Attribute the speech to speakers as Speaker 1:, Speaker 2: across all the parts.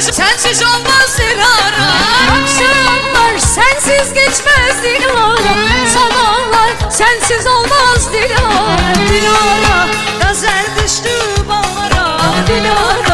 Speaker 1: Sensiz, sensiz olmaz Zirara
Speaker 2: Akşamlar sensiz geçmez Dilara Sabahlar sensiz olmaz Dilara
Speaker 1: Dilara Gazel düştü bağlara
Speaker 2: Dilara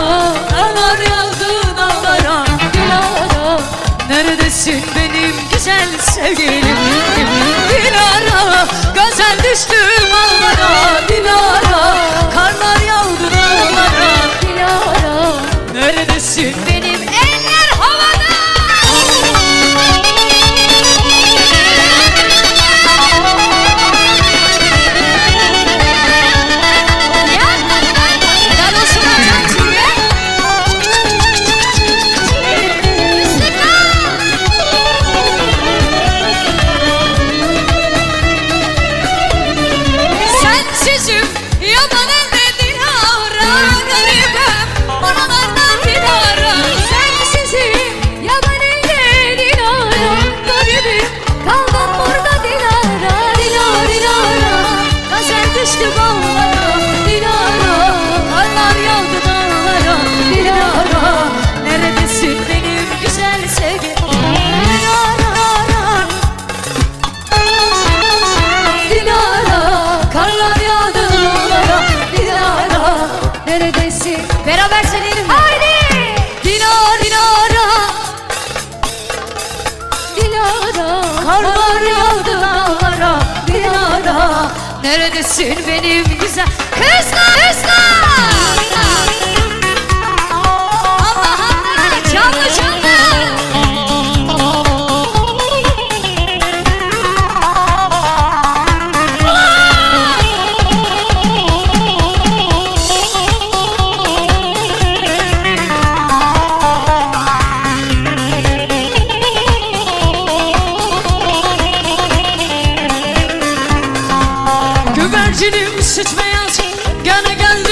Speaker 1: Karlar yağdı dağlara
Speaker 2: bir
Speaker 1: Neredesin
Speaker 2: benim
Speaker 1: güzel? Kız kız! suç beyazı Gönü gönlü